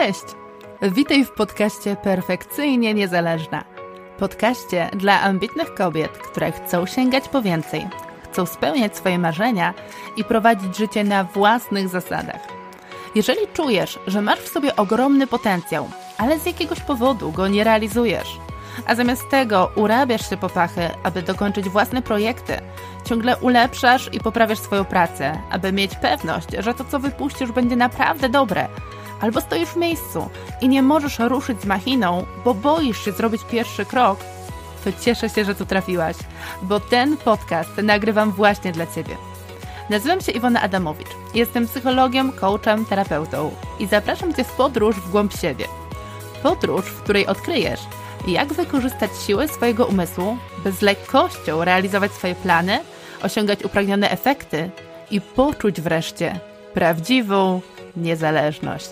Cześć! Witaj w podcaście Perfekcyjnie Niezależna. Podcaście dla ambitnych kobiet, które chcą sięgać po więcej, chcą spełniać swoje marzenia i prowadzić życie na własnych zasadach. Jeżeli czujesz, że masz w sobie ogromny potencjał, ale z jakiegoś powodu go nie realizujesz, a zamiast tego urabiasz się po pachy, aby dokończyć własne projekty, ciągle ulepszasz i poprawiasz swoją pracę, aby mieć pewność, że to, co wypuścisz, będzie naprawdę dobre – albo stoisz w miejscu i nie możesz ruszyć z machiną, bo boisz się zrobić pierwszy krok, to cieszę się, że tu trafiłaś, bo ten podcast nagrywam właśnie dla Ciebie. Nazywam się Iwona Adamowicz. Jestem psychologiem, coachem, terapeutą i zapraszam Cię w podróż w głąb siebie. Podróż, w której odkryjesz, jak wykorzystać siłę swojego umysłu, by z lekkością realizować swoje plany, osiągać upragnione efekty i poczuć wreszcie prawdziwą niezależność.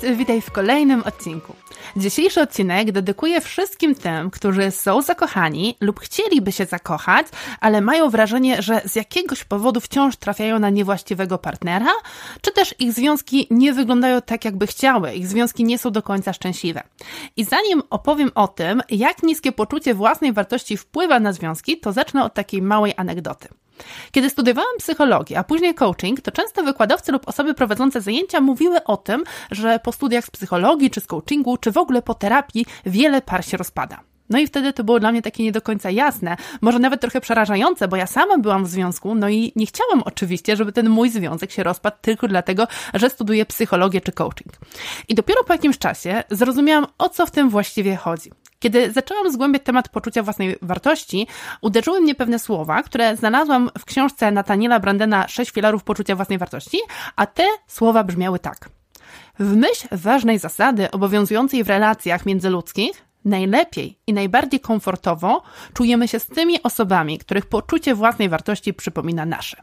Cześć, witaj w kolejnym odcinku. Dzisiejszy odcinek dedykuję wszystkim tym, którzy są zakochani lub chcieliby się zakochać, ale mają wrażenie, że z jakiegoś powodu wciąż trafiają na niewłaściwego partnera, czy też ich związki nie wyglądają tak, jakby chciały, ich związki nie są do końca szczęśliwe. I zanim opowiem o tym, jak niskie poczucie własnej wartości wpływa na związki, to zacznę od takiej małej anegdoty. Kiedy studiowałam psychologię, a później coaching, to często wykładowcy lub osoby prowadzące zajęcia mówiły o tym, że po studiach z psychologii, czy z coachingu, czy w ogóle po terapii wiele par się rozpada. No i wtedy to było dla mnie takie nie do końca jasne, może nawet trochę przerażające, bo ja sama byłam w związku, no i nie chciałam oczywiście, żeby ten mój związek się rozpadł tylko dlatego, że studiuję psychologię czy coaching. I dopiero po jakimś czasie zrozumiałam, o co w tym właściwie chodzi. Kiedy zaczęłam zgłębiać temat poczucia własnej wartości, uderzyły mnie pewne słowa, które znalazłam w książce Nataniela Brandena Sześć filarów poczucia własnej wartości, a te słowa brzmiały tak. W myśl ważnej zasady obowiązującej w relacjach międzyludzkich, najlepiej i najbardziej komfortowo czujemy się z tymi osobami, których poczucie własnej wartości przypomina nasze.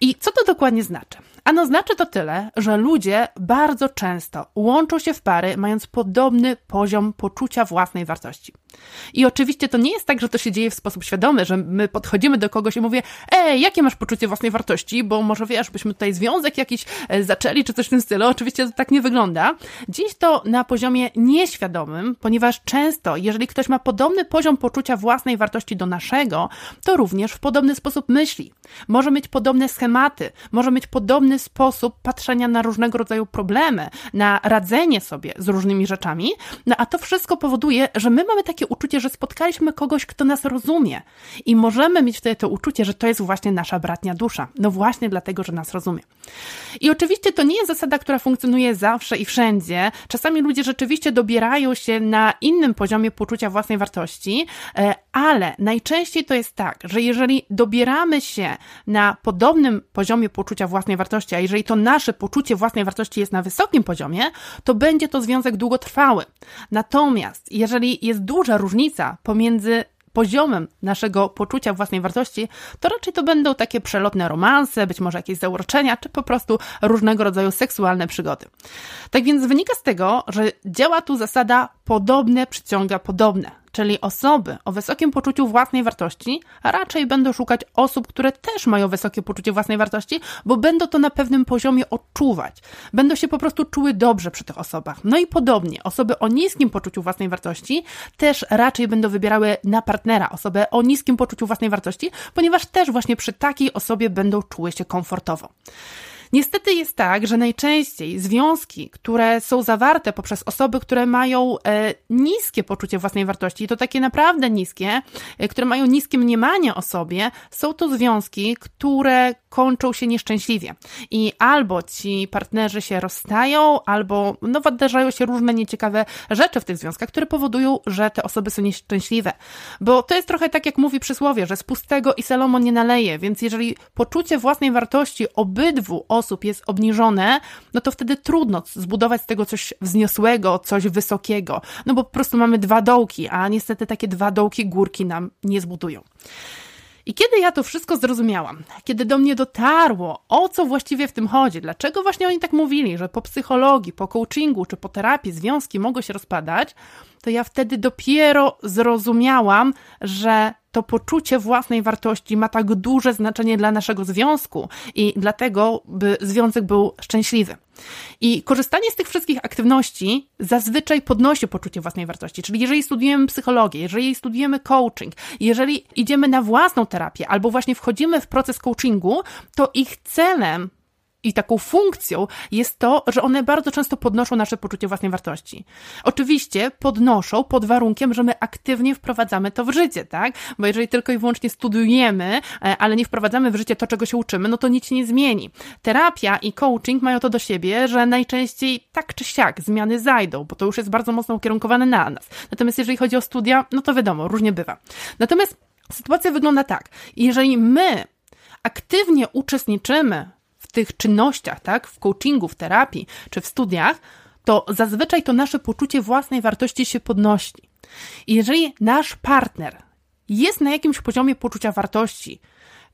I co to dokładnie znaczy? Ano znaczy to tyle, że ludzie bardzo często łączą się w pary, mając podobny poziom poczucia własnej wartości. I oczywiście to nie jest tak, że to się dzieje w sposób świadomy, że my podchodzimy do kogoś i mówię, ej, jakie masz poczucie własnej wartości, bo może wiesz, byśmy tutaj związek jakiś e, zaczęli, czy coś w tym stylu. Oczywiście to tak nie wygląda. Dziś to na poziomie nieświadomym, ponieważ często, jeżeli ktoś ma podobny poziom poczucia własnej wartości do naszego, to również w podobny sposób myśli. Może mieć podobne schematy, może mieć podobny sposób patrzenia na różnego rodzaju problemy, na radzenie sobie z różnymi rzeczami, no a to wszystko powoduje, że my mamy takie takie uczucie, że spotkaliśmy kogoś, kto nas rozumie. I możemy mieć wtedy to uczucie, że to jest właśnie nasza bratnia dusza. No właśnie dlatego, że nas rozumie. I oczywiście to nie jest zasada, która funkcjonuje zawsze i wszędzie. Czasami ludzie rzeczywiście dobierają się na innym poziomie poczucia własnej wartości, e, ale najczęściej to jest tak, że jeżeli dobieramy się na podobnym poziomie poczucia własnej wartości, a jeżeli to nasze poczucie własnej wartości jest na wysokim poziomie, to będzie to związek długotrwały. Natomiast jeżeli jest duża różnica pomiędzy poziomem naszego poczucia własnej wartości, to raczej to będą takie przelotne romanse, być może jakieś zauroczenia, czy po prostu różnego rodzaju seksualne przygody. Tak więc wynika z tego, że działa tu zasada podobne przyciąga podobne czyli osoby o wysokim poczuciu własnej wartości, raczej będą szukać osób, które też mają wysokie poczucie własnej wartości, bo będą to na pewnym poziomie odczuwać. Będą się po prostu czuły dobrze przy tych osobach. No i podobnie, osoby o niskim poczuciu własnej wartości też raczej będą wybierały na partnera osobę o niskim poczuciu własnej wartości, ponieważ też właśnie przy takiej osobie będą czuły się komfortowo. Niestety jest tak, że najczęściej związki, które są zawarte poprzez osoby, które mają e, niskie poczucie własnej wartości, to takie naprawdę niskie, e, które mają niskie mniemanie o sobie, są to związki, które kończą się nieszczęśliwie. I albo ci partnerzy się rozstają, albo no, wydarzają się różne nieciekawe rzeczy w tych związkach, które powodują, że te osoby są nieszczęśliwe. Bo to jest trochę tak, jak mówi przysłowie, że z pustego i Salomon nie naleje, więc jeżeli poczucie własnej wartości obydwu osób jest obniżone, no to wtedy trudno zbudować z tego coś wzniosłego, coś wysokiego. No bo po prostu mamy dwa dołki, a niestety takie dwa dołki górki nam nie zbudują. I kiedy ja to wszystko zrozumiałam, kiedy do mnie dotarło, o co właściwie w tym chodzi, dlaczego właśnie oni tak mówili, że po psychologii, po coachingu czy po terapii związki mogą się rozpadać, to ja wtedy dopiero zrozumiałam, że to poczucie własnej wartości ma tak duże znaczenie dla naszego związku i dlatego, by związek był szczęśliwy. I korzystanie z tych wszystkich aktywności zazwyczaj podnosi poczucie własnej wartości. Czyli jeżeli studujemy psychologię, jeżeli studujemy coaching, jeżeli idziemy na własną terapię albo właśnie wchodzimy w proces coachingu, to ich celem i taką funkcją jest to, że one bardzo często podnoszą nasze poczucie własnej wartości. Oczywiście podnoszą pod warunkiem, że my aktywnie wprowadzamy to w życie, tak? Bo jeżeli tylko i wyłącznie studiujemy, e, ale nie wprowadzamy w życie to, czego się uczymy, no to nic się nie zmieni. Terapia i coaching mają to do siebie, że najczęściej tak czy siak zmiany zajdą, bo to już jest bardzo mocno ukierunkowane na nas. Natomiast jeżeli chodzi o studia, no to wiadomo, różnie bywa. Natomiast sytuacja wygląda tak. Jeżeli my aktywnie uczestniczymy tych czynnościach, tak, w coachingu, w terapii czy w studiach, to zazwyczaj to nasze poczucie własnej wartości się podnosi. I jeżeli nasz partner jest na jakimś poziomie poczucia wartości,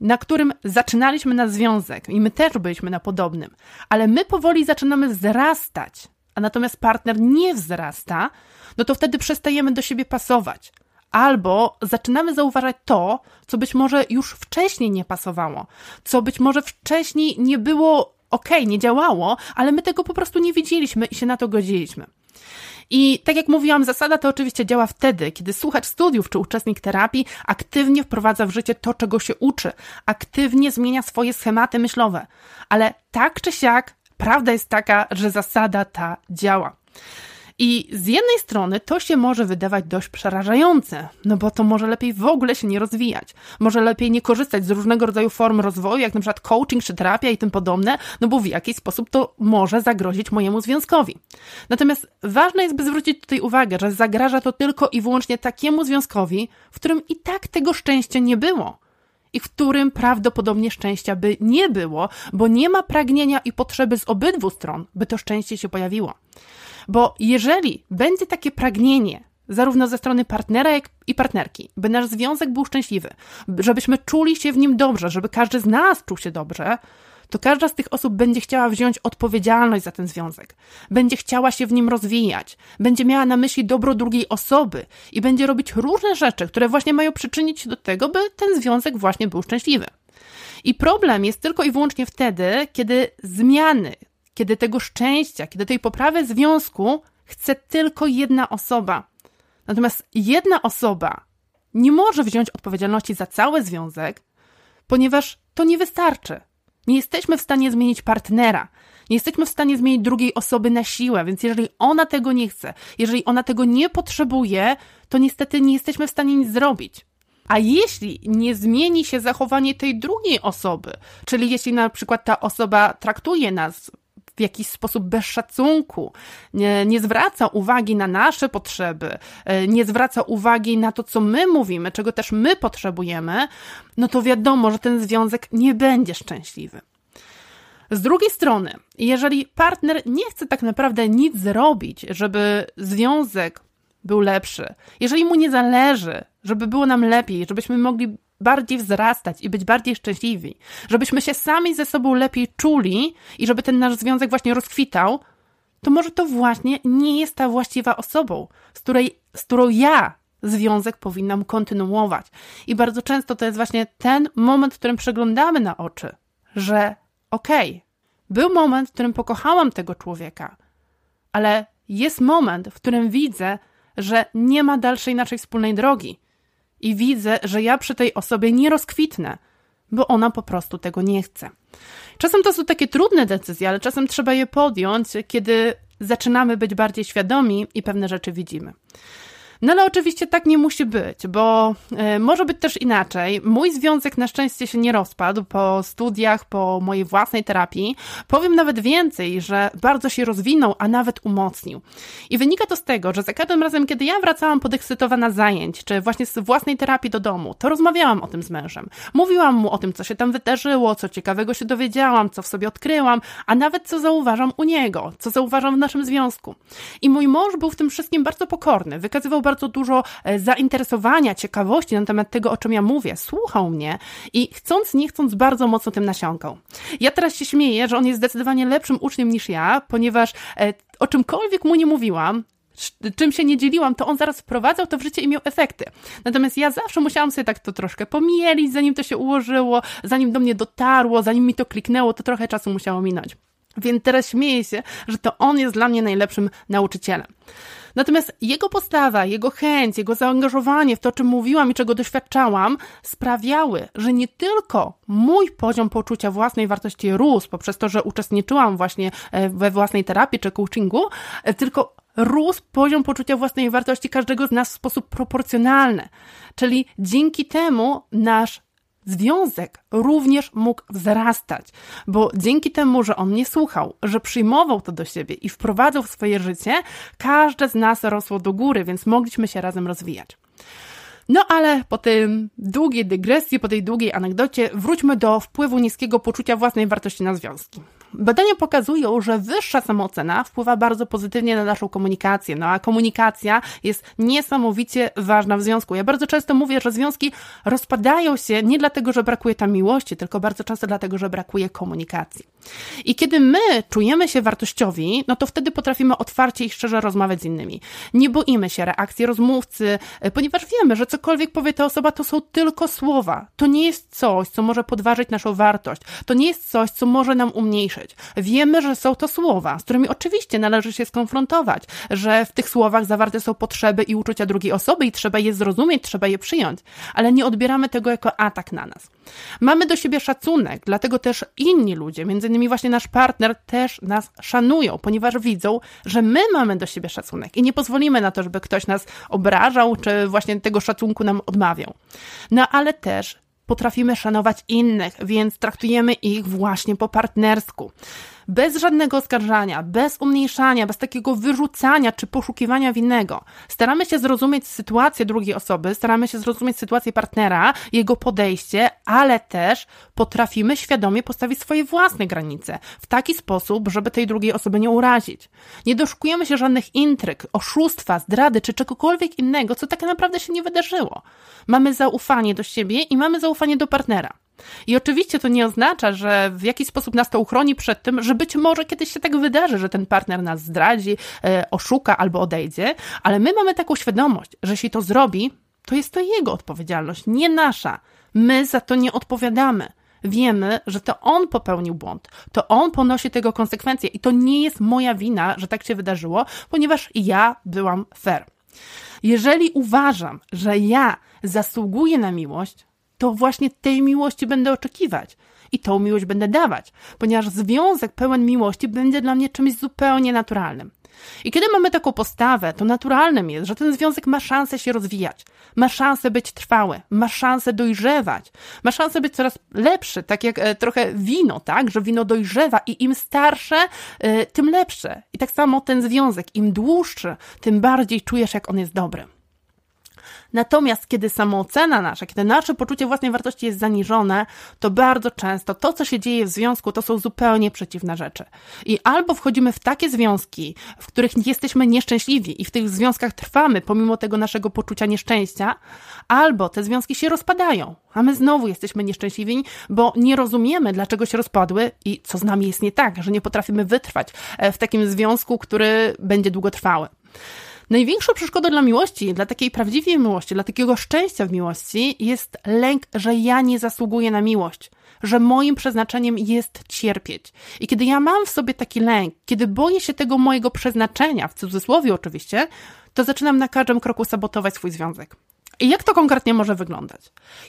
na którym zaczynaliśmy na związek i my też byliśmy na podobnym, ale my powoli zaczynamy wzrastać, a natomiast partner nie wzrasta, no to wtedy przestajemy do siebie pasować albo zaczynamy zauważać to, co być może już wcześniej nie pasowało, co być może wcześniej nie było ok, nie działało, ale my tego po prostu nie widzieliśmy i się na to godziliśmy. I tak jak mówiłam, zasada to oczywiście działa wtedy, kiedy słuchacz studiów czy uczestnik terapii aktywnie wprowadza w życie to, czego się uczy, aktywnie zmienia swoje schematy myślowe. Ale tak czy siak, prawda jest taka, że zasada ta działa. I z jednej strony to się może wydawać dość przerażające, no bo to może lepiej w ogóle się nie rozwijać. Może lepiej nie korzystać z różnego rodzaju form rozwoju, jak na przykład coaching czy terapia i tym podobne, no bo w jakiś sposób to może zagrozić mojemu związkowi. Natomiast ważne jest, by zwrócić tutaj uwagę, że zagraża to tylko i wyłącznie takiemu związkowi, w którym i tak tego szczęścia nie było i w którym prawdopodobnie szczęścia by nie było, bo nie ma pragnienia i potrzeby z obydwu stron, by to szczęście się pojawiło. Bo jeżeli będzie takie pragnienie, zarówno ze strony partnera, jak i partnerki, by nasz związek był szczęśliwy, żebyśmy czuli się w nim dobrze, żeby każdy z nas czuł się dobrze, to każda z tych osób będzie chciała wziąć odpowiedzialność za ten związek, będzie chciała się w nim rozwijać, będzie miała na myśli dobro drugiej osoby i będzie robić różne rzeczy, które właśnie mają przyczynić się do tego, by ten związek właśnie był szczęśliwy. I problem jest tylko i wyłącznie wtedy, kiedy zmiany, kiedy tego szczęścia, kiedy tej poprawy związku chce tylko jedna osoba. Natomiast jedna osoba nie może wziąć odpowiedzialności za cały związek, ponieważ to nie wystarczy. Nie jesteśmy w stanie zmienić partnera, nie jesteśmy w stanie zmienić drugiej osoby na siłę, więc jeżeli ona tego nie chce, jeżeli ona tego nie potrzebuje, to niestety nie jesteśmy w stanie nic zrobić. A jeśli nie zmieni się zachowanie tej drugiej osoby, czyli jeśli na przykład ta osoba traktuje nas w jakiś sposób bez szacunku, nie, nie zwraca uwagi na nasze potrzeby, e, nie zwraca uwagi na to, co my mówimy, czego też my potrzebujemy, no to wiadomo, że ten związek nie będzie szczęśliwy. Z drugiej strony, jeżeli partner nie chce tak naprawdę nic zrobić, żeby związek był lepszy, jeżeli mu nie zależy, żeby było nam lepiej, żebyśmy mogli bardziej wzrastać i być bardziej szczęśliwi, żebyśmy się sami ze sobą lepiej czuli i żeby ten nasz związek właśnie rozkwitał, to może to właśnie nie jest ta właściwa osobą, z, której, z którą ja związek powinnam kontynuować. I bardzo często to jest właśnie ten moment, w którym przeglądamy na oczy, że okej, okay, był moment, w którym pokochałam tego człowieka, ale jest moment, w którym widzę, że nie ma dalszej naszej wspólnej drogi i widzę, że ja przy tej osobie nie rozkwitnę, bo ona po prostu tego nie chce. Czasem to są takie trudne decyzje, ale czasem trzeba je podjąć, kiedy zaczynamy być bardziej świadomi i pewne rzeczy widzimy. No ale oczywiście tak nie musi być, bo y, może być też inaczej. Mój związek na szczęście się nie rozpadł po studiach, po mojej własnej terapii. Powiem nawet więcej, że bardzo się rozwinął, a nawet umocnił. I wynika to z tego, że za każdym razem, kiedy ja wracałam podekscytowana zajęć, czy właśnie z własnej terapii do domu, to rozmawiałam o tym z mężem. Mówiłam mu o tym, co się tam wydarzyło, co ciekawego się dowiedziałam, co w sobie odkryłam, a nawet co zauważam u niego, co zauważam w naszym związku. I mój mąż był w tym wszystkim bardzo pokorny, wykazywał bardzo dużo e, zainteresowania, ciekawości na temat tego, o czym ja mówię. Słuchał mnie i chcąc, nie chcąc, bardzo mocno tym nasiąkał. Ja teraz się śmieję, że on jest zdecydowanie lepszym uczniem niż ja, ponieważ e, o czymkolwiek mu nie mówiłam, czym się nie dzieliłam, to on zaraz wprowadzał to w życie i miał efekty. Natomiast ja zawsze musiałam sobie tak to troszkę pomielić, zanim to się ułożyło, zanim do mnie dotarło, zanim mi to kliknęło, to trochę czasu musiało minąć. Więc teraz śmieję się, że to on jest dla mnie najlepszym nauczycielem. Natomiast jego postawa, jego chęć, jego zaangażowanie w to, czym mówiłam i czego doświadczałam, sprawiały, że nie tylko mój poziom poczucia własnej wartości rósł poprzez to, że uczestniczyłam właśnie e, we własnej terapii czy coachingu, e, tylko rósł poziom poczucia własnej wartości każdego z nas w sposób proporcjonalny. Czyli dzięki temu nasz związek również mógł wzrastać, bo dzięki temu, że on mnie słuchał, że przyjmował to do siebie i wprowadzał w swoje życie, każde z nas rosło do góry, więc mogliśmy się razem rozwijać. No ale po tej długiej dygresji, po tej długiej anegdocie, wróćmy do wpływu niskiego poczucia własnej wartości na związki. Badania pokazują, że wyższa samoocena wpływa bardzo pozytywnie na naszą komunikację, no a komunikacja jest niesamowicie ważna w związku. Ja bardzo często mówię, że związki rozpadają się nie dlatego, że brakuje tam miłości, tylko bardzo często dlatego, że brakuje komunikacji. I kiedy my czujemy się wartościowi, no to wtedy potrafimy otwarcie i szczerze rozmawiać z innymi. Nie boimy się reakcji rozmówcy, ponieważ wiemy, że cokolwiek powie ta osoba, to są tylko słowa. To nie jest coś, co może podważyć naszą wartość. To nie jest coś, co może nam umniejszyć Wiemy, że są to słowa, z którymi oczywiście należy się skonfrontować, że w tych słowach zawarte są potrzeby i uczucia drugiej osoby i trzeba je zrozumieć, trzeba je przyjąć, ale nie odbieramy tego jako atak na nas. Mamy do siebie szacunek, dlatego też inni ludzie, między innymi właśnie nasz partner, też nas szanują, ponieważ widzą, że my mamy do siebie szacunek i nie pozwolimy na to, żeby ktoś nas obrażał, czy właśnie tego szacunku nam odmawiał. No ale też potrafimy szanować innych, więc traktujemy ich właśnie po partnersku bez żadnego oskarżania, bez umniejszania, bez takiego wyrzucania czy poszukiwania winnego. Staramy się zrozumieć sytuację drugiej osoby, staramy się zrozumieć sytuację partnera, jego podejście, ale też potrafimy świadomie postawić swoje własne granice w taki sposób, żeby tej drugiej osoby nie urazić. Nie doszukujemy się żadnych intryg, oszustwa, zdrady czy czegokolwiek innego, co tak naprawdę się nie wydarzyło. Mamy zaufanie do siebie i mamy zaufanie do partnera. I oczywiście to nie oznacza, że w jakiś sposób nas to uchroni przed tym, że być może kiedyś się tak wydarzy, że ten partner nas zdradzi, e, oszuka albo odejdzie, ale my mamy taką świadomość, że jeśli to zrobi, to jest to jego odpowiedzialność, nie nasza. My za to nie odpowiadamy. Wiemy, że to on popełnił błąd, to on ponosi tego konsekwencje i to nie jest moja wina, że tak się wydarzyło, ponieważ ja byłam fair. Jeżeli uważam, że ja zasługuję na miłość, to właśnie tej miłości będę oczekiwać i tą miłość będę dawać, ponieważ związek pełen miłości będzie dla mnie czymś zupełnie naturalnym. I kiedy mamy taką postawę, to naturalnym jest, że ten związek ma szansę się rozwijać, ma szansę być trwały, ma szansę dojrzewać, ma szansę być coraz lepszy, tak jak e, trochę wino, tak, że wino dojrzewa i im starsze, e, tym lepsze. I tak samo ten związek, im dłuższy, tym bardziej czujesz, jak on jest dobry. Natomiast kiedy samoocena nasza, kiedy nasze poczucie własnej wartości jest zaniżone, to bardzo często to, co się dzieje w związku, to są zupełnie przeciwne rzeczy. I albo wchodzimy w takie związki, w których jesteśmy nieszczęśliwi i w tych związkach trwamy pomimo tego naszego poczucia nieszczęścia, albo te związki się rozpadają, a my znowu jesteśmy nieszczęśliwi, bo nie rozumiemy, dlaczego się rozpadły i co z nami jest nie tak, że nie potrafimy wytrwać e, w takim związku, który będzie długotrwały. Największą przeszkodą dla miłości, dla takiej prawdziwej miłości, dla takiego szczęścia w miłości jest lęk, że ja nie zasługuję na miłość, że moim przeznaczeniem jest cierpieć. I kiedy ja mam w sobie taki lęk, kiedy boję się tego mojego przeznaczenia, w cudzysłowie oczywiście, to zaczynam na każdym kroku sabotować swój związek. I jak to konkretnie może wyglądać?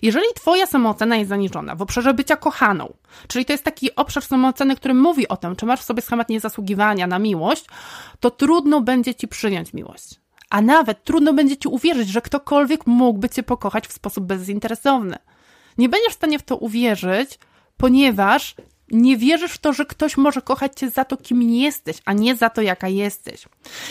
Jeżeli Twoja samoocena jest zaniżona w obszarze bycia kochaną, czyli to jest taki obszar samooceny, który mówi o tym, czy masz w sobie schemat niezasługiwania na miłość, to trudno będzie Ci przyjąć miłość. A nawet trudno będzie Ci uwierzyć, że ktokolwiek mógłby Cię pokochać w sposób bezinteresowny. Nie będziesz w stanie w to uwierzyć, ponieważ nie wierzysz w to, że ktoś może kochać cię za to, kim jesteś, a nie za to, jaka jesteś.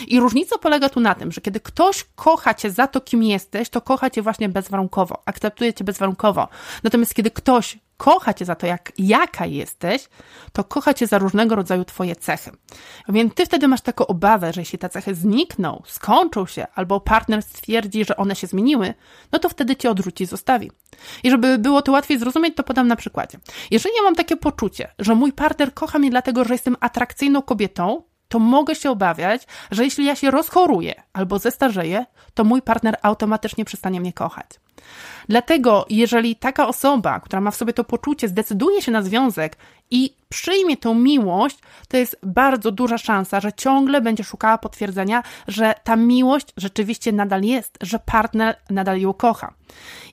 I różnica polega tu na tym, że kiedy ktoś kocha cię za to, kim jesteś, to kocha cię właśnie bezwarunkowo, akceptuje cię bezwarunkowo. Natomiast kiedy ktoś kocha cię za to, jak, jaka jesteś, to kocha cię za różnego rodzaju twoje cechy. Więc ty wtedy masz taką obawę, że jeśli te cechy znikną, skończą się, albo partner stwierdzi, że one się zmieniły, no to wtedy cię odrzuci i zostawi. I żeby było to łatwiej zrozumieć, to podam na przykładzie. Jeżeli ja mam takie poczucie, że mój partner kocha mnie dlatego, że jestem atrakcyjną kobietą, to mogę się obawiać, że jeśli ja się rozchoruję albo zestarzeję, to mój partner automatycznie przestanie mnie kochać. Dlatego, jeżeli taka osoba, która ma w sobie to poczucie, zdecyduje się na związek i przyjmie tą miłość, to jest bardzo duża szansa, że ciągle będzie szukała potwierdzenia, że ta miłość rzeczywiście nadal jest, że partner nadal ją kocha.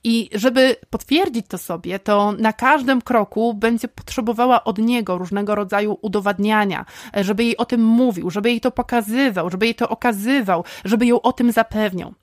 I żeby potwierdzić to sobie, to na każdym kroku będzie potrzebowała od niego różnego rodzaju udowadniania, żeby jej o tym mówił, żeby jej to pokazywał, żeby jej to okazywał, żeby ją o tym zapewniał.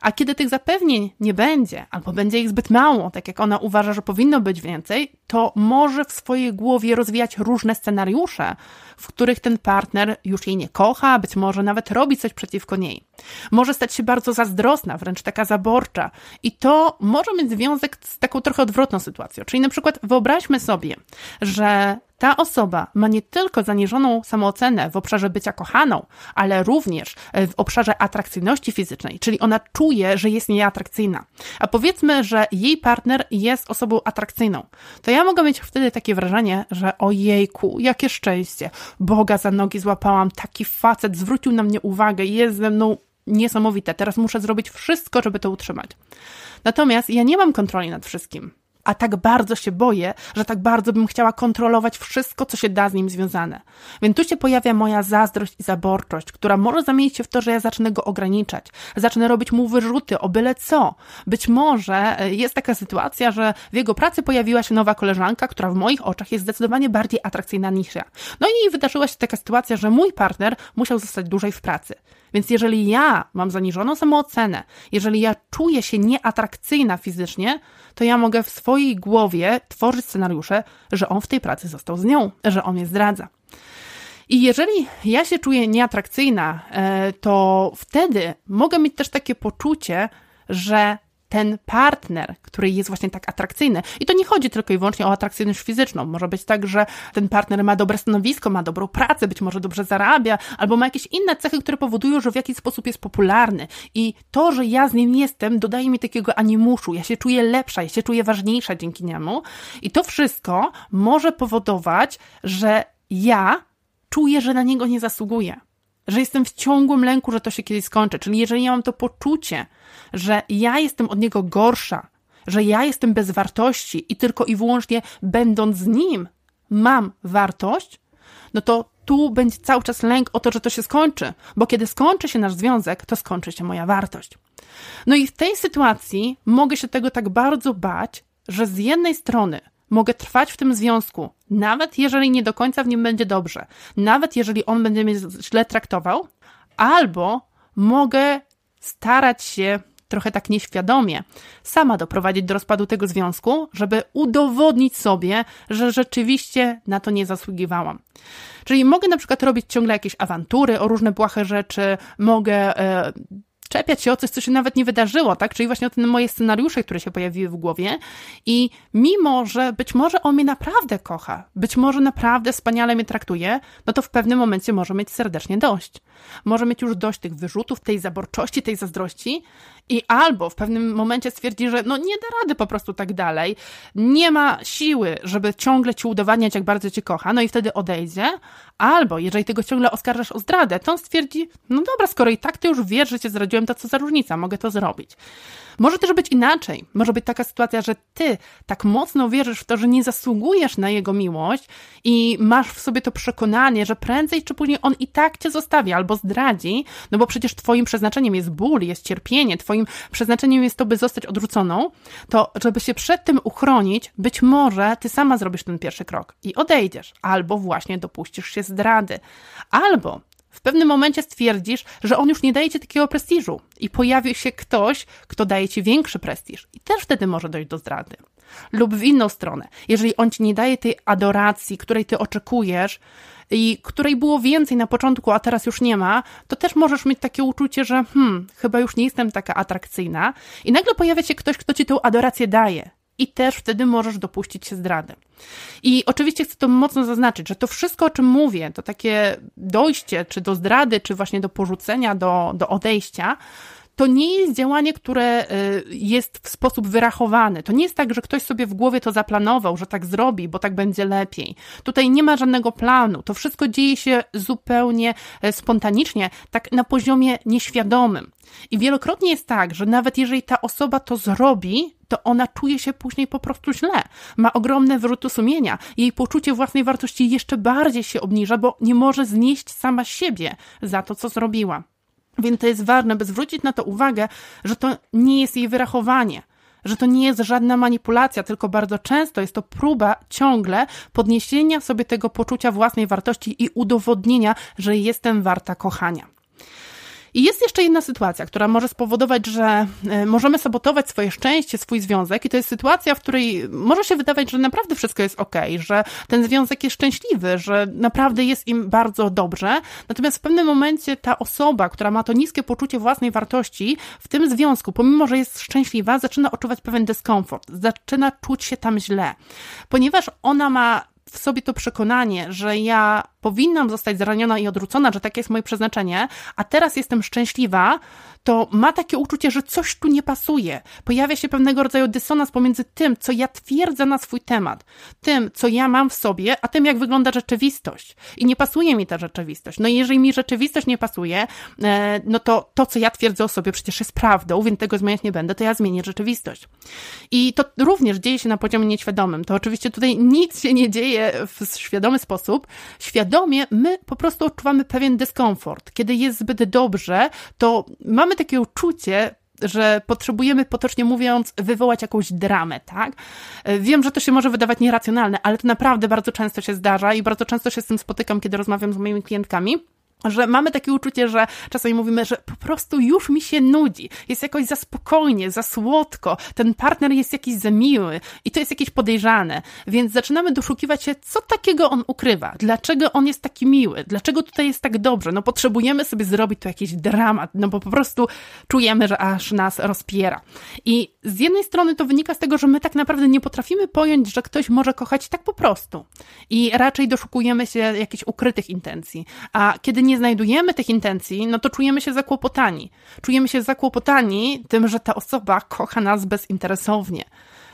A kiedy tych zapewnień nie będzie, albo będzie ich zbyt mało, tak jak ona uważa, że powinno być więcej, to może w swojej głowie rozwijać różne scenariusze, w których ten partner już jej nie kocha, być może nawet robi coś przeciwko niej. Może stać się bardzo zazdrosna, wręcz taka zaborcza. I to może mieć związek z taką trochę odwrotną sytuacją. Czyli na przykład wyobraźmy sobie, że ta osoba ma nie tylko zaniżoną samoocenę w obszarze bycia kochaną, ale również w obszarze atrakcyjności fizycznej, czyli ona czuje, że jest nieatrakcyjna. A powiedzmy, że jej partner jest osobą atrakcyjną. To ja mogę mieć wtedy takie wrażenie, że ojejku, jakie szczęście, Boga za nogi złapałam, taki facet zwrócił na mnie uwagę, jest ze mną niesamowite. Teraz muszę zrobić wszystko, żeby to utrzymać. Natomiast ja nie mam kontroli nad wszystkim a tak bardzo się boję, że tak bardzo bym chciała kontrolować wszystko, co się da z nim związane. Więc tu się pojawia moja zazdrość i zaborczość, która może zamienić się w to, że ja zacznę go ograniczać, zacznę robić mu wyrzuty o byle co. Być może e, jest taka sytuacja, że w jego pracy pojawiła się nowa koleżanka, która w moich oczach jest zdecydowanie bardziej atrakcyjna niż ja. No i wydarzyła się taka sytuacja, że mój partner musiał zostać dłużej w pracy. Więc jeżeli ja mam zaniżoną samoocenę, jeżeli ja czuję się nieatrakcyjna fizycznie, to ja mogę w swojej głowie tworzyć scenariusze, że on w tej pracy został z nią, że on mnie zdradza. I jeżeli ja się czuję nieatrakcyjna, e, to wtedy mogę mieć też takie poczucie, że ten partner, który jest właśnie tak atrakcyjny. I to nie chodzi tylko i wyłącznie o atrakcyjność fizyczną. Może być tak, że ten partner ma dobre stanowisko, ma dobrą pracę, być może dobrze zarabia, albo ma jakieś inne cechy, które powodują, że w jakiś sposób jest popularny. I to, że ja z nim jestem, dodaje mi takiego animuszu. Ja się czuję lepsza, ja się czuję ważniejsza dzięki niemu. I to wszystko może powodować, że ja czuję, że na niego nie zasługuję że jestem w ciągłym lęku, że to się kiedyś skończy. Czyli jeżeli ja mam to poczucie, że ja jestem od niego gorsza, że ja jestem bez wartości i tylko i wyłącznie będąc z nim mam wartość, no to tu będzie cały czas lęk o to, że to się skończy, bo kiedy skończy się nasz związek, to skończy się moja wartość. No i w tej sytuacji mogę się tego tak bardzo bać, że z jednej strony mogę trwać w tym związku, nawet jeżeli nie do końca w nim będzie dobrze, nawet jeżeli on będzie mnie źle traktował, albo mogę starać się trochę tak nieświadomie sama doprowadzić do rozpadu tego związku, żeby udowodnić sobie, że rzeczywiście na to nie zasługiwałam. Czyli mogę na przykład robić ciągle jakieś awantury o różne błahe rzeczy, mogę e, czepiać się o coś, co się nawet nie wydarzyło, tak? Czyli właśnie o te moje scenariusze, które się pojawiły w głowie. I mimo, że być może on mnie naprawdę kocha, być może naprawdę wspaniale mnie traktuje, no to w pewnym momencie może mieć serdecznie dość. Może mieć już dość tych wyrzutów, tej zaborczości, tej zazdrości i albo w pewnym momencie stwierdzi, że no nie da rady po prostu tak dalej, nie ma siły, żeby ciągle ci udowadniać, jak bardzo cię kocha, no i wtedy odejdzie, albo jeżeli tego ciągle oskarżasz o zdradę, to on stwierdzi, no dobra, skoro i tak ty już wiesz, że cię zdradziłem, to co za różnica, mogę to zrobić. Może też być inaczej. Może być taka sytuacja, że ty tak mocno wierzysz w to, że nie zasługujesz na jego miłość i masz w sobie to przekonanie, że prędzej czy później on i tak cię zostawi albo zdradzi, no bo przecież twoim przeznaczeniem jest ból, jest cierpienie, twoim przeznaczeniem jest to, by zostać odrzuconą, to żeby się przed tym uchronić, być może ty sama zrobisz ten pierwszy krok i odejdziesz, albo właśnie dopuścisz się zdrady, albo w pewnym momencie stwierdzisz, że on już nie daje ci takiego prestiżu i pojawi się ktoś, kto daje ci większy prestiż i też wtedy może dojść do zdrady. Lub w inną stronę, jeżeli on ci nie daje tej adoracji, której ty oczekujesz i której było więcej na początku, a teraz już nie ma, to też możesz mieć takie uczucie, że hmm, chyba już nie jestem taka atrakcyjna. I nagle pojawia się ktoś, kto ci tę adorację daje. I też wtedy możesz dopuścić się zdrady. I oczywiście chcę to mocno zaznaczyć, że to wszystko, o czym mówię, to takie dojście, czy do zdrady, czy właśnie do porzucenia, do, do odejścia, to nie jest działanie, które y, jest w sposób wyrachowany. To nie jest tak, że ktoś sobie w głowie to zaplanował, że tak zrobi, bo tak będzie lepiej. Tutaj nie ma żadnego planu. To wszystko dzieje się zupełnie e, spontanicznie, tak na poziomie nieświadomym. I wielokrotnie jest tak, że nawet jeżeli ta osoba to zrobi, to ona czuje się później po prostu źle. Ma ogromne wyrzuty sumienia. Jej poczucie własnej wartości jeszcze bardziej się obniża, bo nie może znieść sama siebie za to, co zrobiła. Więc to jest ważne, by zwrócić na to uwagę, że to nie jest jej wyrachowanie, że to nie jest żadna manipulacja, tylko bardzo często jest to próba ciągle podniesienia sobie tego poczucia własnej wartości i udowodnienia, że jestem warta kochania. I jest jeszcze jedna sytuacja, która może spowodować, że e, możemy sabotować swoje szczęście, swój związek, i to jest sytuacja, w której może się wydawać, że naprawdę wszystko jest ok, że ten związek jest szczęśliwy, że naprawdę jest im bardzo dobrze. Natomiast w pewnym momencie ta osoba, która ma to niskie poczucie własnej wartości, w tym związku, pomimo że jest szczęśliwa, zaczyna odczuwać pewien dyskomfort, zaczyna czuć się tam źle, ponieważ ona ma w sobie to przekonanie, że ja powinnam zostać zraniona i odrzucona, że takie jest moje przeznaczenie, a teraz jestem szczęśliwa, to ma takie uczucie, że coś tu nie pasuje. Pojawia się pewnego rodzaju dysonans pomiędzy tym, co ja twierdzę na swój temat, tym, co ja mam w sobie, a tym, jak wygląda rzeczywistość. I nie pasuje mi ta rzeczywistość. No i jeżeli mi rzeczywistość nie pasuje, e, no to to, co ja twierdzę o sobie, przecież jest prawdą, więc tego zmieniać nie będę, to ja zmienię rzeczywistość. I to również dzieje się na poziomie nieświadomym. To oczywiście tutaj nic się nie dzieje w świadomy sposób. Świadomie my po prostu odczuwamy pewien dyskomfort. Kiedy jest zbyt dobrze, to mamy takie uczucie, że potrzebujemy, potocznie mówiąc, wywołać jakąś dramę, tak? Wiem, że to się może wydawać nieracjonalne, ale to naprawdę bardzo często się zdarza i bardzo często się z tym spotykam, kiedy rozmawiam z moimi klientkami że mamy takie uczucie, że czasami mówimy, że po prostu już mi się nudzi, jest jakoś za spokojnie, za słodko, ten partner jest jakiś za miły i to jest jakieś podejrzane, więc zaczynamy doszukiwać się, co takiego on ukrywa, dlaczego on jest taki miły, dlaczego tutaj jest tak dobrze, no potrzebujemy sobie zrobić tu jakiś dramat, no bo po prostu czujemy, że aż nas rozpiera. I z jednej strony to wynika z tego, że my tak naprawdę nie potrafimy pojąć, że ktoś może kochać tak po prostu. I raczej doszukujemy się jakichś ukrytych intencji, a kiedy nie znajdujemy tych intencji, no to czujemy się zakłopotani. Czujemy się zakłopotani tym, że ta osoba kocha nas bezinteresownie.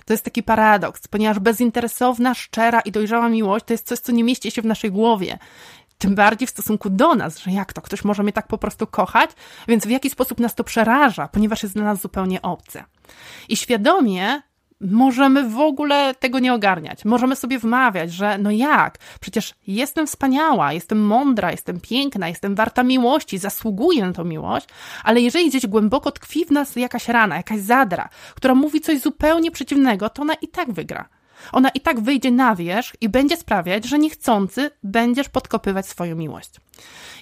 To jest taki paradoks, ponieważ bezinteresowna, szczera i dojrzała miłość to jest coś, co nie mieści się w naszej głowie. Tym bardziej w stosunku do nas, że jak to, ktoś może mnie tak po prostu kochać, więc w jaki sposób nas to przeraża, ponieważ jest dla nas zupełnie obce. I świadomie możemy w ogóle tego nie ogarniać. Możemy sobie wmawiać, że no jak, przecież jestem wspaniała, jestem mądra, jestem piękna, jestem warta miłości, zasługuję na tą miłość, ale jeżeli gdzieś głęboko tkwi w nas jakaś rana, jakaś zadra, która mówi coś zupełnie przeciwnego, to ona i tak wygra. Ona i tak wyjdzie na wierzch i będzie sprawiać, że niechcący będziesz podkopywać swoją miłość.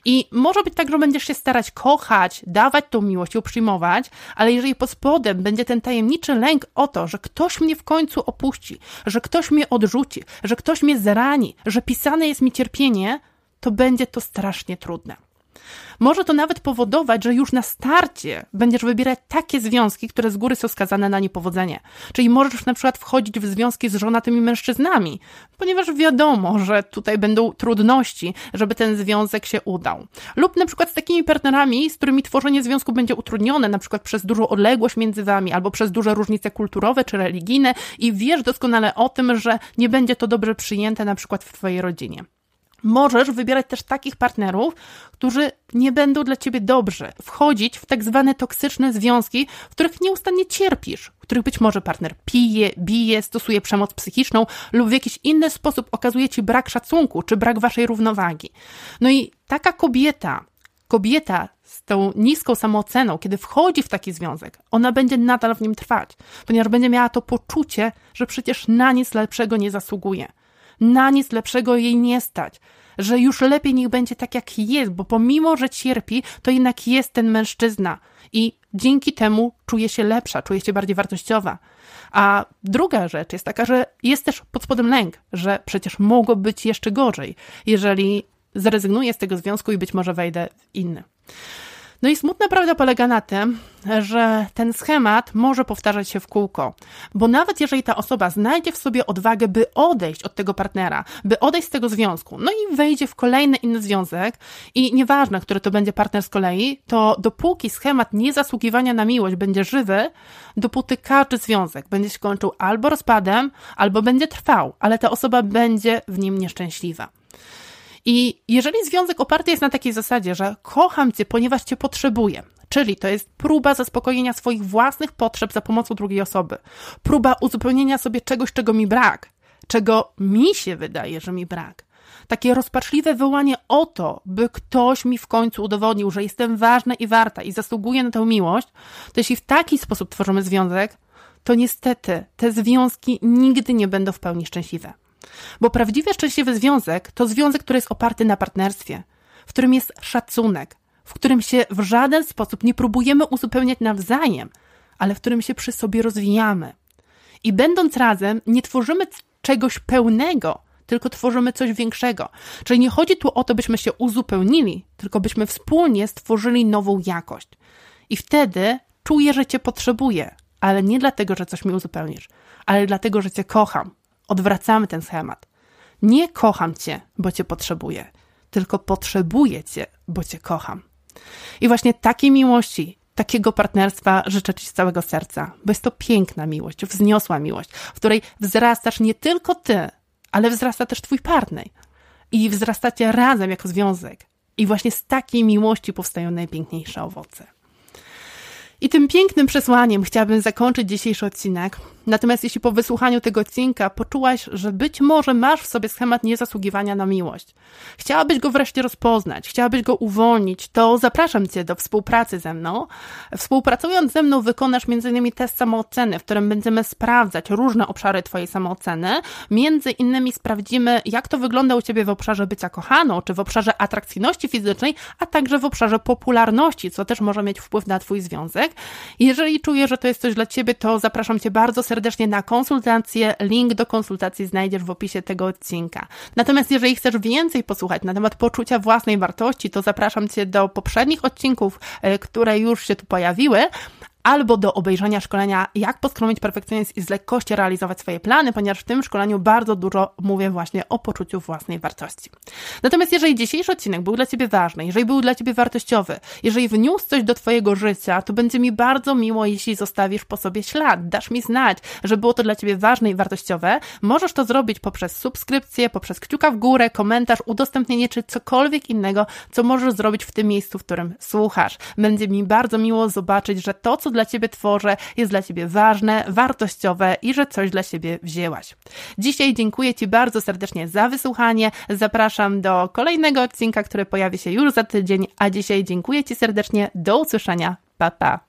I może być tak, że będziesz się starać kochać, dawać tą miłość i przyjmować, ale jeżeli pod spodem będzie ten tajemniczy lęk o to, że ktoś mnie w końcu opuści, że ktoś mnie odrzuci, że ktoś mnie zrani, że pisane jest mi cierpienie, to będzie to strasznie trudne. Może to nawet powodować, że już na starcie będziesz wybierać takie związki, które z góry są skazane na niepowodzenie. Czyli możesz na przykład wchodzić w związki z żonatymi mężczyznami, ponieważ wiadomo, że tutaj będą trudności, żeby ten związek się udał. Lub na przykład z takimi partnerami, z którymi tworzenie związku będzie utrudnione, na przykład przez dużą odległość między wami, albo przez duże różnice kulturowe czy religijne i wiesz doskonale o tym, że nie będzie to dobrze przyjęte na przykład w twojej rodzinie. Możesz wybierać też takich partnerów, którzy nie będą dla ciebie dobrzy, wchodzić w tak zwane toksyczne związki, w których nieustannie cierpisz, w których być może partner pije, bije, stosuje przemoc psychiczną lub w jakiś inny sposób okazuje ci brak szacunku czy brak waszej równowagi. No i taka kobieta, kobieta z tą niską samooceną, kiedy wchodzi w taki związek, ona będzie nadal w nim trwać, ponieważ będzie miała to poczucie, że przecież na nic lepszego nie zasługuje na nic lepszego jej nie stać. Że już lepiej niech będzie tak, jak jest, bo pomimo, że cierpi, to jednak jest ten mężczyzna i dzięki temu czuje się lepsza, czuje się bardziej wartościowa. A druga rzecz jest taka, że jest też pod spodem lęk, że przecież mogło być jeszcze gorzej, jeżeli zrezygnuję z tego związku i być może wejdę w inny. No i smutna prawda polega na tym, że ten schemat może powtarzać się w kółko, bo nawet jeżeli ta osoba znajdzie w sobie odwagę, by odejść od tego partnera, by odejść z tego związku, no i wejdzie w kolejny inny związek i nieważne, który to będzie partner z kolei, to dopóki schemat niezasługiwania na miłość będzie żywy, dopóty każdy związek będzie się kończył albo rozpadem, albo będzie trwał, ale ta osoba będzie w nim nieszczęśliwa. I jeżeli związek oparty jest na takiej zasadzie, że kocham cię, ponieważ cię potrzebuję, czyli to jest próba zaspokojenia swoich własnych potrzeb za pomocą drugiej osoby, próba uzupełnienia sobie czegoś, czego mi brak, czego mi się wydaje, że mi brak. Takie rozpaczliwe wołanie o to, by ktoś mi w końcu udowodnił, że jestem ważna i warta i zasługuję na tę miłość, to jeśli w taki sposób tworzymy związek, to niestety te związki nigdy nie będą w pełni szczęśliwe. Bo prawdziwie szczęśliwy związek to związek, który jest oparty na partnerstwie, w którym jest szacunek, w którym się w żaden sposób nie próbujemy uzupełniać nawzajem, ale w którym się przy sobie rozwijamy. I będąc razem, nie tworzymy czegoś pełnego, tylko tworzymy coś większego. Czyli nie chodzi tu o to, byśmy się uzupełnili, tylko byśmy wspólnie stworzyli nową jakość. I wtedy czuję, że Cię potrzebuję, ale nie dlatego, że coś mi uzupełnisz, ale dlatego, że Cię kocham, Odwracamy ten schemat. Nie kocham cię, bo cię potrzebuję, tylko potrzebuję cię, bo cię kocham. I właśnie takiej miłości, takiego partnerstwa życzę Ci z całego serca, bo jest to piękna miłość, wzniosła miłość, w której wzrastasz nie tylko Ty, ale wzrasta też Twój partner. I wzrastacie razem jako związek. I właśnie z takiej miłości powstają najpiękniejsze owoce. I tym pięknym przesłaniem chciałabym zakończyć dzisiejszy odcinek. Natomiast jeśli po wysłuchaniu tego odcinka poczułaś, że być może masz w sobie schemat niezasługiwania na miłość, chciałabyś go wreszcie rozpoznać, chciałabyś go uwolnić, to zapraszam Cię do współpracy ze mną. Współpracując ze mną wykonasz m.in. test samooceny, w którym będziemy sprawdzać różne obszary Twojej samooceny. Między innymi sprawdzimy, jak to wygląda u Ciebie w obszarze bycia kochaną, czy w obszarze atrakcyjności fizycznej, a także w obszarze popularności, co też może mieć wpływ na Twój związek. Jeżeli czujesz, że to jest coś dla Ciebie, to zapraszam Cię bardzo serdecznie na konsultację. Link do konsultacji znajdziesz w opisie tego odcinka. Natomiast jeżeli chcesz więcej posłuchać na temat poczucia własnej wartości, to zapraszam Cię do poprzednich odcinków, e, które już się tu pojawiły, albo do obejrzenia szkolenia Jak poskromić perfekcjonizm i z lekkością realizować swoje plany, ponieważ w tym szkoleniu bardzo dużo mówię właśnie o poczuciu własnej wartości. Natomiast jeżeli dzisiejszy odcinek był dla Ciebie ważny, jeżeli był dla Ciebie wartościowy, jeżeli wniósł coś do Twojego życia, to będzie mi bardzo miło, jeśli zostawisz po sobie ślad, dasz mi znać, że było to dla Ciebie ważne i wartościowe. Możesz to zrobić poprzez subskrypcję, poprzez kciuka w górę, komentarz, udostępnienie czy cokolwiek innego, co możesz zrobić w tym miejscu, w którym słuchasz. Będzie mi bardzo miło zobaczyć, że to, co dla Ciebie tworzę, jest dla Ciebie ważne, wartościowe i że coś dla siebie wzięłaś. Dzisiaj dziękuję Ci bardzo serdecznie za wysłuchanie. Zapraszam do kolejnego odcinka, który pojawi się już za tydzień, a dzisiaj dziękuję Ci serdecznie. Do usłyszenia. Pa, pa.